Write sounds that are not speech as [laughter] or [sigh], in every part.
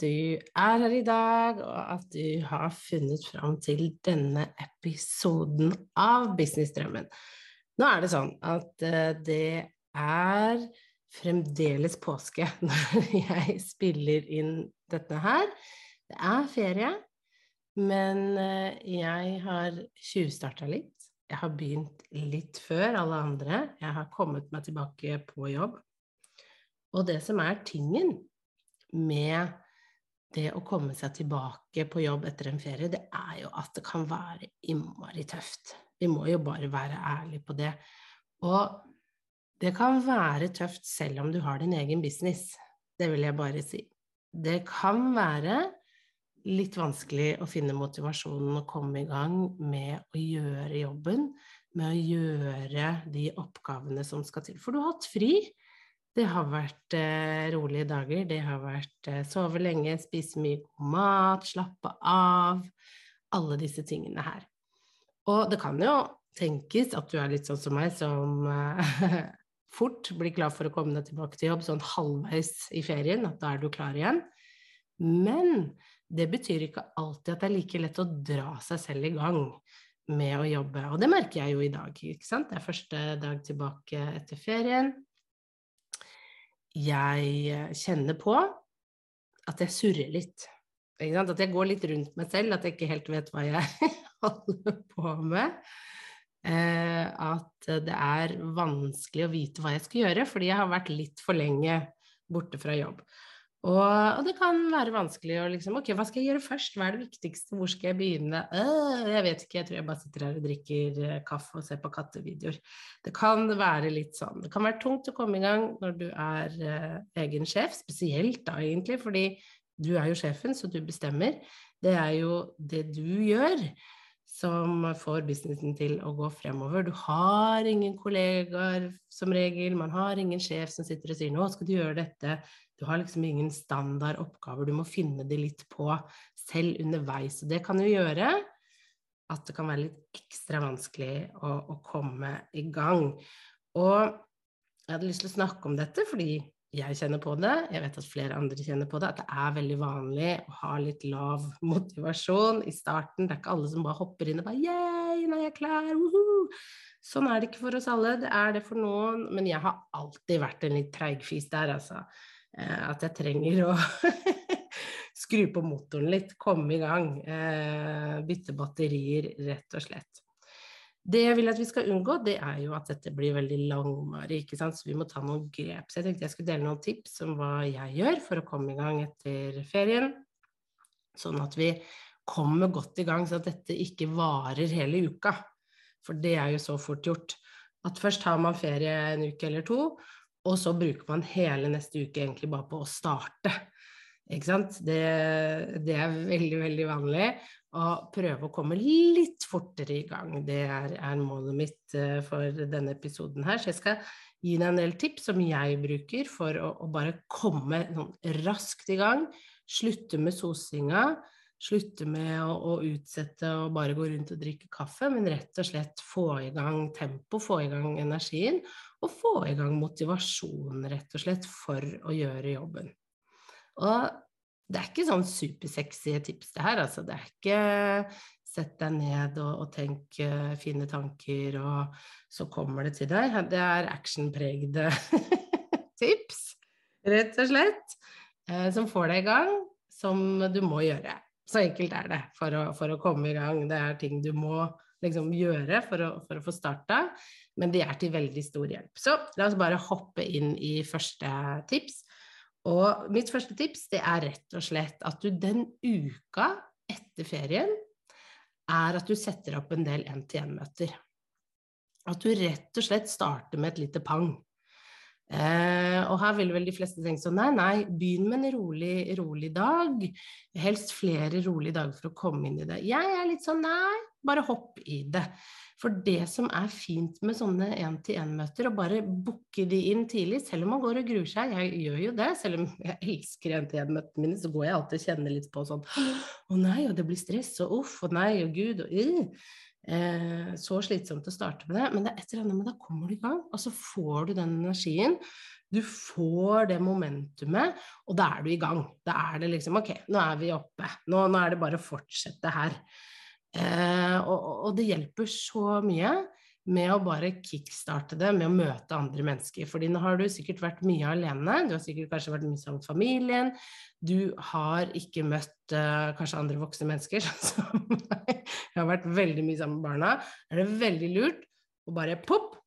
du er her i dag, og at du har funnet fram til denne episoden av Businessdrømmen. Nå er det sånn at uh, det er fremdeles påske [laughs] når jeg spiller inn dette her. Det er ferie, men uh, jeg har tjuvstarta litt. Jeg har begynt litt før alle andre. Jeg har kommet meg tilbake på jobb. Og det som er tingen med det å komme seg tilbake på jobb etter en ferie, det er jo at det kan være innmari tøft. Vi må jo bare være ærlige på det. Og det kan være tøft selv om du har din egen business. Det vil jeg bare si. Det kan være litt vanskelig å finne motivasjonen og komme i gang med å gjøre jobben, med å gjøre de oppgavene som skal til. For du har hatt fri. Det har vært eh, rolige dager. Det har vært eh, sove lenge, spise mye god mat, slappe av. Alle disse tingene her. Og det kan jo tenkes at du er litt sånn som meg, som eh, [laughs] fort blir klar for å komme deg tilbake til jobb sånn halvveis i ferien, at da er du klar igjen. Men det betyr ikke alltid at det er like lett å dra seg selv i gang med å jobbe. Og det merker jeg jo i dag. ikke sant? Det er første dag tilbake etter ferien jeg kjenner på at jeg surrer litt. At jeg går litt rundt meg selv, at jeg ikke helt vet hva jeg [laughs] holder på med. Eh, at det er vanskelig å vite hva jeg skal gjøre, fordi jeg har vært litt for lenge borte fra jobb. Og, og, det kan være vanskelig å liksom Ok, hva skal jeg gjøre først? Hva er det viktigste? Hvor skal jeg begynne? Øh, jeg vet ikke, jeg tror jeg bare sitter her og drikker eh, kaffe og ser på kattevideoer. Det kan være litt sånn. Det kan være tungt å komme i gang når du er uh, egen sjef, spesielt da egentlig, fordi du er jo sjefen, så du bestemmer. Det er jo det du gjør som får businessen til å gå fremover. Du har ingen kollegaer som regel, man har ingen sjef som sitter og sier 'nå skal du gjøre dette'. Du har liksom ingen standard oppgaver, du må finne det litt på selv underveis. Og det kan jo gjøre at det kan være litt ekstra vanskelig å, å komme i gang. Og jeg hadde lyst til å snakke om dette fordi jeg kjenner på det, jeg vet at flere andre kjenner på det, at det er veldig vanlig å ha litt lav motivasjon i starten. Det er ikke alle som bare hopper inn og bare Yeah, nå er jeg klar! Woohoo! Sånn er det ikke for oss alle, det er det for noen. Men jeg har alltid vært en litt treigfis der, altså. Eh, at jeg trenger å [laughs] skru på motoren litt, komme i gang. Eh, bytte batterier, rett og slett. Det jeg vil at vi skal unngå, det er jo at dette blir veldig langvarig, ikke sant? så vi må ta noen grep. Så jeg tenkte jeg skulle dele noen tips om hva jeg gjør for å komme i gang etter ferien, sånn at vi kommer godt i gang, så at dette ikke varer hele uka. For det er jo så fort gjort. At først har man ferie en uke eller to, og så bruker man hele neste uke egentlig bare på å starte. Ikke sant? Det, det, er veldig, veldig vanlig. Å prøve å komme litt fortere i gang. Det er, er målet mitt uh, for denne episoden her. Så jeg skal gi deg en del tips som jeg bruker for å, å bare komme raskt i gang. Slutte med sosinga. Slutte med å, å, utsette og bare gå rundt og drikke kaffe, men rett og slett få i gang tempo, få i gang energien, og få i gang motivasjonen, rett og slett, for å gjøre jobben. Og det er ikke sånn supersexy tips, det her, altså. Det er ikke sett deg ned og, og tenk uh, fine tanker, og så kommer det til deg. Det er actionpregede [laughs] tips, rett og slett, uh, som får deg i gang, som du må gjøre. Så enkelt er det for å, for å komme i gang. Det er ting du må liksom gjøre for å, for å få starta, men de er til veldig stor hjelp. Så la oss bare hoppe inn i første tips. Og mitt første tips det er rett og slett at du den uka etter ferien er at du setter opp en del én-til-én-møter. At du rett og slett starter med et lite pang. Eh, og her vil vel de fleste tenke sånn nei, nei, begynn med en rolig, rolig dag. Helst flere rolige dager for å komme inn i det. Jeg er litt sånn nei, bare hopp i det. For det som er fint med sånne én-til-én-møter, å bare booke de inn tidlig, selv om man går og gruer seg, jeg gjør jo det, selv om jeg elsker én-til-én-møtene mine, så går jeg alltid og kjenner litt på sånn å nei, og det blir stress, og uff, og nei, og gud, og uh. Eh, så slitsomt å starte med det, men det er et eller annet med da kommer du i gang, og så får du den energien. Du får det momentumet, og da er du i gang. Da er det liksom ok, nå er vi oppe. Nå, nå er det bare å fortsette her. Eh, og, og, det hjelper så mye med å bare kickstarte det med å møte andre mennesker. Fordi nå har du sikkert vært mye alene, du har sikkert kanskje vært mye sammen med familien, du har ikke møtt uh, kanskje andre voksne mennesker [laughs] som jeg har vært veldig mye sammen med barna. Er det veldig lurt å bare popp?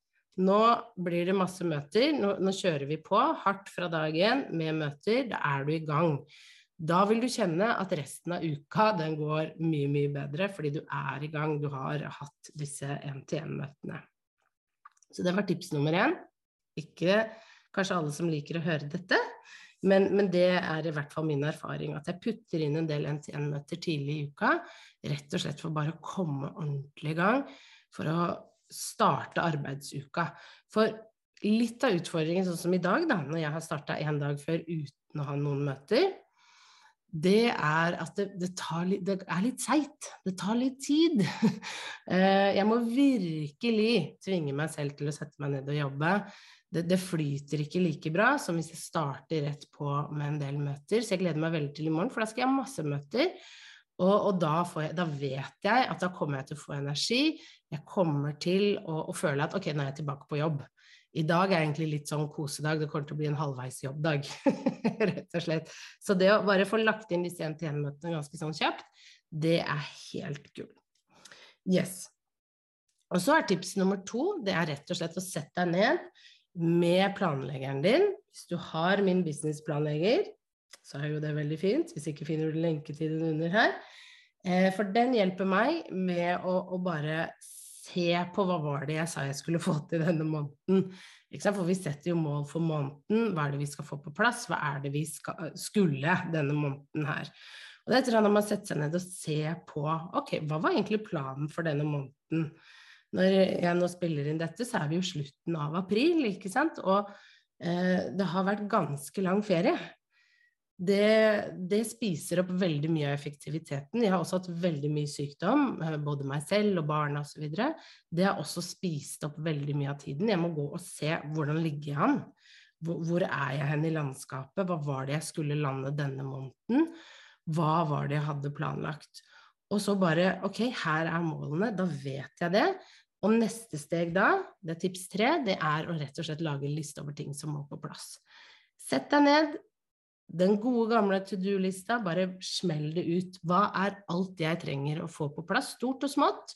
nå blir det masse møter, nå, nå kjører vi på hardt fra dagen med møter, da er du i gang. Da vil du kjenne at resten av uka den går mye, mye bedre, fordi du er i gang, du har hatt disse én-til-én-møtene. Så det var tips nummer én. Ikke kanskje alle som liker å høre dette, men, men, det er i hvert fall min erfaring at jeg putter inn en del én-til-én-møter tidlig i uka, rett og slett for bare å komme ordentlig i gang, for å starte arbeidsuka. For litt av utfordringen, sånn som i dag, da, når jeg har starta én dag før uten å ha noen møter, det er at det, det, litt, det er litt seigt. Det tar litt tid. [laughs] Eh, jeg må virkelig tvinge meg selv til å sette meg ned og jobbe. Det, det, flyter ikke like bra som hvis jeg starter rett på med en del møter. Så jeg gleder meg veldig til i morgen, for da skal jeg ha masse møter. Og, og da, jeg, da, vet jeg at da kommer jeg til å få energi. Jeg kommer til å, å føle at ok, nå er jeg tilbake på jobb. I dag er egentlig litt sånn kosedag, det kommer til å bli en halvveisjobbdag, [laughs] rett og slett. Så det å bare få lagt inn disse NTN-møtene ganske sånn kjapt, det er helt gull. Yes. Og så er tips nummer to, det er rett og slett å sette deg ned med planleggeren din. Hvis du har min businessplanlegger, så er jo det veldig fint. Hvis ikke finner du lenke til den under her. Eh, for den hjelper meg med å, å bare se på hva var det jeg sa jeg skulle få til denne måneden. For vi setter jo mål for måneden. Hva er det vi skal få på plass? Hva er det vi skal, skulle denne måneden her? Og det er etter at man setter seg ned og ser på ok, hva var egentlig planen for denne måneden. Når jeg nå spiller inn dette, så er vi jo slutten av april, ikke sant. Og eh, det har vært ganske lang ferie det, det, spiser opp veldig mye av effektiviteten. Jeg har også hatt veldig mye sykdom, eh, både meg selv og barna osv. Det har også spist opp veldig mye av tiden. Jeg må gå og se hvordan ligger jeg an. Hvor, hvor er jeg hen i landskapet? Hva var det jeg skulle lande denne måneden? Hva var det jeg hadde planlagt? Og så bare Ok, her er målene. Da vet jeg det. Og neste steg da, det er tips tre, det er å rett og slett lage en liste over ting som må på plass. Sett deg ned, den gode, gamle to do-lista, bare smell det ut. Hva er alt jeg trenger å få på plass, stort og smått,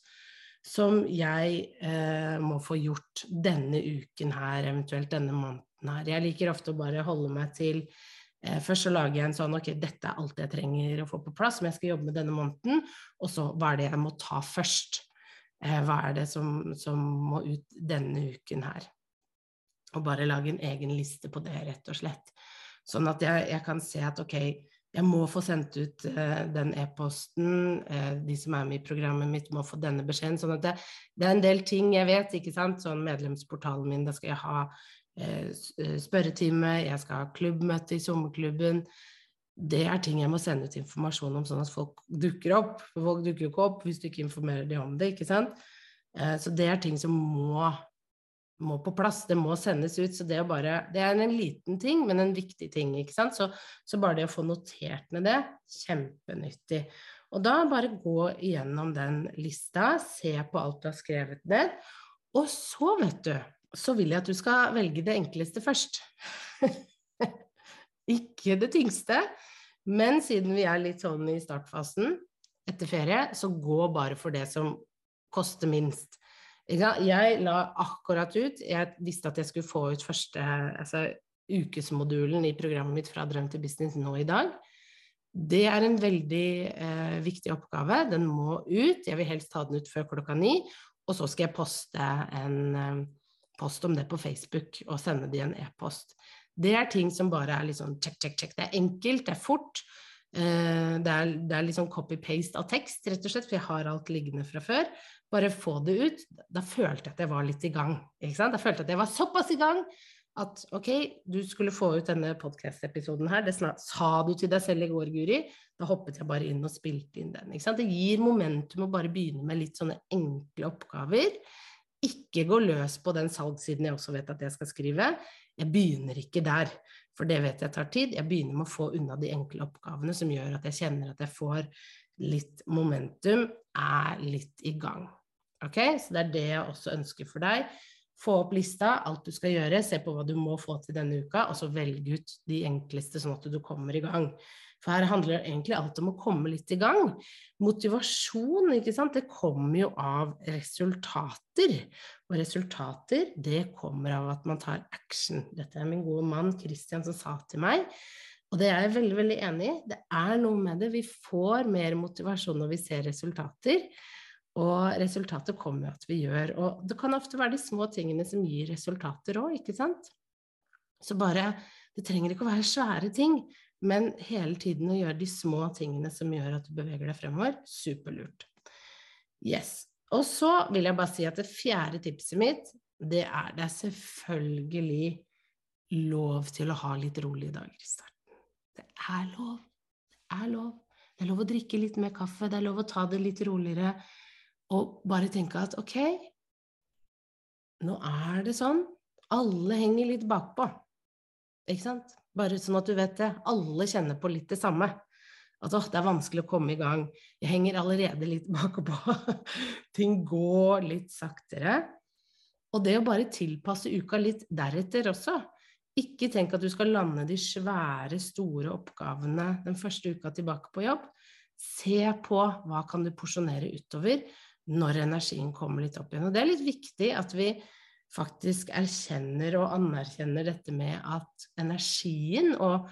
som jeg eh, må få gjort denne uken her, eventuelt denne måneden her. Jeg liker ofte å bare holde meg til eh, Først så lager jeg en sånn ok, dette er alt jeg trenger å få på plass som jeg skal jobbe med denne måneden, og så hva er det jeg må ta først? Eh, hva er det som, som må ut denne uken her? Og bare lage en egen liste på det, rett og slett. Sånn at jeg, jeg, kan se at ok, jeg må få sendt ut uh, den e-posten, uh, de som er med i programmet mitt må få denne beskjeden. Sånn at det, det, er en del ting jeg vet, ikke sant. Sånn medlemsportalen min, da skal jeg ha uh, spørretime, jeg skal ha klubbmøte i sommerklubben. Det er ting jeg må sende ut informasjon om, sånn at folk dukker opp. For folk dukker jo ikke opp hvis du ikke informerer dem om det, ikke sant. Så det er ting som må må på plass, det må sendes ut. Så det, bare, det er en liten ting, men en viktig ting. ikke sant? Så, så, bare det å få notert ned det, kjempenyttig. Og da bare gå igjennom den lista, se på alt du har skrevet ned. Og så, vet du, så vil jeg at du skal velge det enkleste først. [laughs] ikke det tyngste, Men siden vi er litt sånn i startfasen etter ferie, så gå bare for det som koster minst. Jeg la akkurat ut Jeg visste at jeg skulle få ut første altså, ukesmodulen i programmet mitt fra drøm til business nå i dag. Det er en veldig eh, viktig oppgave. Den må ut. Jeg vil helst ta den ut før klokka ni. Og så skal jeg poste en eh, post om det på Facebook og sende de en e-post. Det er ting som bare er litt sånn check, check, check. Det er enkelt, det er fort. Eh, det er, det er sånn copy-paste av tekst, rett og slett, for jeg har alt liggende fra før. Bare få det ut. Da følte jeg at jeg var litt i gang. Ikke sant? Da følte jeg at jeg var såpass i gang at ok, du skulle få ut denne podkast-episoden her. Det sa du til deg selv i går, Guri. Da hoppet jeg bare inn og spilte inn den. Det gir momentum å bare begynne med litt sånne enkle oppgaver. Ikke gå løs på den salgssiden jeg også vet at jeg skal skrive. Jeg begynner ikke der, for det vet jeg tar tid. Jeg begynner med å få unna de enkle oppgavene som gjør at jeg kjenner at jeg får litt momentum, er litt i gang. Ok, Så det er det jeg også ønsker for deg. Få opp lista, alt du skal gjøre, se på hva du må få til denne uka, og så velge ut de enkleste, sånn at du kommer i gang. For her handler det egentlig alt om å komme litt i gang. Motivasjon, ikke sant, det kommer jo av resultater. Og resultater, det kommer av at man tar action. Dette er min gode mann Christian som sa til meg. Og det er jeg veldig, veldig enig i. Det er noe med det. Vi får mer motivasjon når vi ser resultater. Og resultatet kommer jo at vi gjør. Og det kan ofte være de små tingene som gir resultater òg, ikke sant? Så bare Det trenger ikke å være svære ting, men hele tiden å gjøre de små tingene som gjør at du beveger deg fremover, superlurt. Yes. Og så vil jeg bare si at det fjerde tipset mitt, det er det er selvfølgelig lov til å ha litt rolige dager i starten. Det er lov. Det er lov. Det er lov å drikke litt mer kaffe, det er lov å ta det litt roligere. Og bare tenke at ok, nå er det sånn. Alle henger litt bakpå. Ikke sant? Bare sånn at du vet det. Alle kjenner på litt det samme. At å, det er vanskelig å komme i gang. Jeg henger allerede litt [laughs] bakpå. Ting går litt saktere. Og det å bare tilpasse uka litt deretter også. Ikke tenk at du skal lande de svære, store oppgavene den første uka tilbake på jobb. Se på hva kan du porsjonere utover, når energien kommer litt opp igjen. Og det er litt viktig at vi faktisk erkjenner og anerkjenner dette med at energien og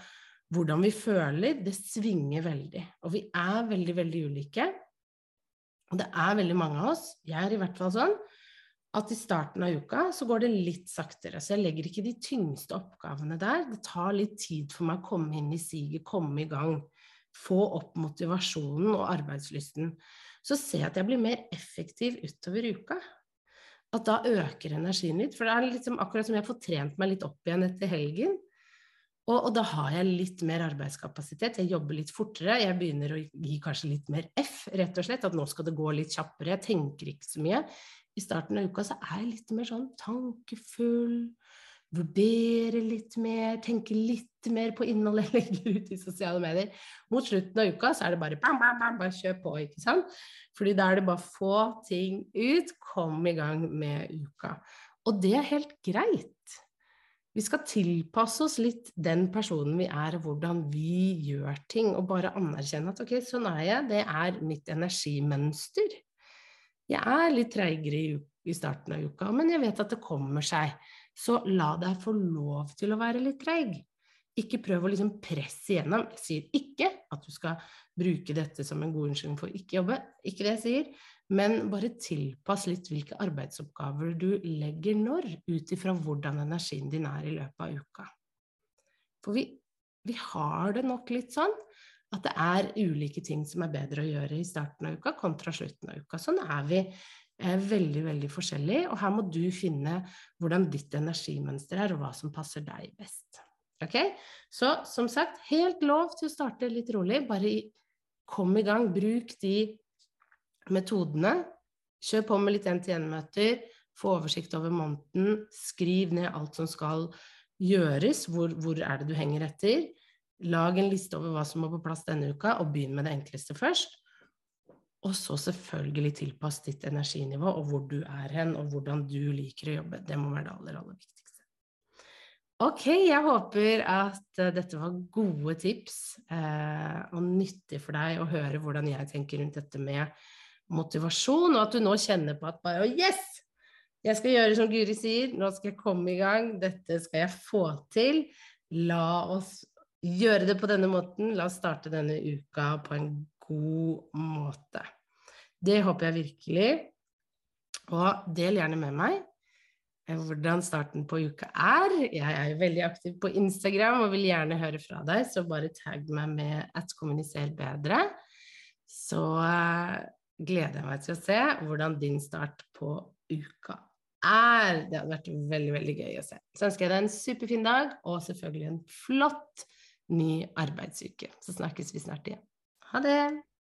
hvordan vi føler, det svinger veldig. Og vi er veldig, veldig ulike. Og det er veldig mange av oss, jeg er i hvert fall sånn, at i starten av uka så går det litt saktere. Så jeg legger ikke de tyngste oppgavene der. Det tar litt tid for meg å komme inn i siget, komme i gang. Få opp motivasjonen og arbeidslysten så ser jeg at jeg blir mer effektiv utover uka. At da øker energien litt. For det er liksom akkurat som jeg får trent meg litt opp igjen etter helgen. Og, og, da har jeg litt mer arbeidskapasitet, jeg jobber litt fortere, jeg begynner å gi kanskje litt mer F, rett og slett. At nå skal det gå litt kjappere, jeg tenker ikke så mye. I starten av uka så er jeg litt mer sånn tankefull, vurdere litt mer, tenke litt mer på innholdet jeg legger ut i sosiale medier. Mot slutten av uka så er det bare bam, bam, bam, bare kjør på, ikke sant? Fordi da er det bare få ting ut, kom i gang med uka. Og det er helt greit. Vi skal tilpasse oss litt den personen vi er, og hvordan vi gjør ting, og bare anerkjenne at ok, sånn er jeg, det er mitt energimønster. Jeg er litt treigere i, i starten av uka, men jeg vet at det kommer seg. Så la deg få lov til å være litt treig. Ikke prøv å liksom presse igjennom. Jeg sier ikke at du skal bruke dette som en god unnskyldning for ikke jobbe, ikke det jeg sier, men bare tilpass litt hvilke arbeidsoppgaver du legger når, ut ifra hvordan energien din er i løpet av uka. For vi, vi har det nok litt sånn at det er ulike ting som er bedre å gjøre i starten av uka kontra slutten av uka. Sånn er vi veldig, veldig forskjellig, og her må du finne hvordan ditt energimønster er, og hva som passer deg best. Ok? Så som sagt, helt lov til å starte litt rolig. Bare kom i gang. Bruk de metodene. Kjør på med litt én-til-én-møter. Få oversikt over måneden. Skriv ned alt som skal gjøres. Hvor, hvor er det du henger etter? Lag en liste over hva som må på plass denne uka, og begynn med det enkleste først. Og så selvfølgelig tilpass ditt energinivå og hvor du er hen, og hvordan du liker å jobbe. Det må være det aller, aller viktigste. Ok, jeg håper at uh, dette var gode tips eh, og nyttig for deg å høre hvordan jeg tenker rundt dette med motivasjon, og at du nå kjenner på at bare Yes! Jeg skal gjøre som Guri sier, nå skal jeg komme i gang, dette skal jeg få til. La oss gjøre det på denne måten. La oss starte denne uka på en god måte. Det håper jeg virkelig. Og del gjerne med meg Eh, hvordan starten på uka er. Jeg er jo veldig aktiv på Instagram og vil gjerne høre fra deg, så bare tagg meg med at kommuniser bedre. Så uh, gleder jeg meg til å se hvordan din start på uka er. Det hadde vært veldig, veldig gøy å se. Så ønsker jeg deg en superfin dag, og selvfølgelig en flott ny arbeidsuke. Så snakkes vi snart igjen. Ha det!